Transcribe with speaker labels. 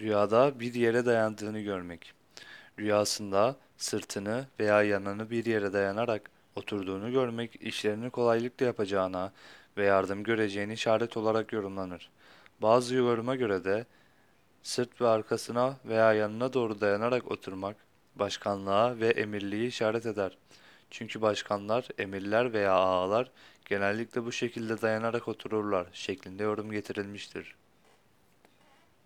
Speaker 1: Rüyada bir yere dayandığını görmek. Rüyasında sırtını veya yanını bir yere dayanarak oturduğunu görmek işlerini kolaylıkla yapacağına ve yardım göreceğini işaret olarak yorumlanır. Bazı yoruma göre de sırt ve arkasına veya yanına doğru dayanarak oturmak başkanlığa ve emirliği işaret eder. Çünkü başkanlar, emirler veya ağalar genellikle bu şekilde dayanarak otururlar şeklinde yorum getirilmiştir.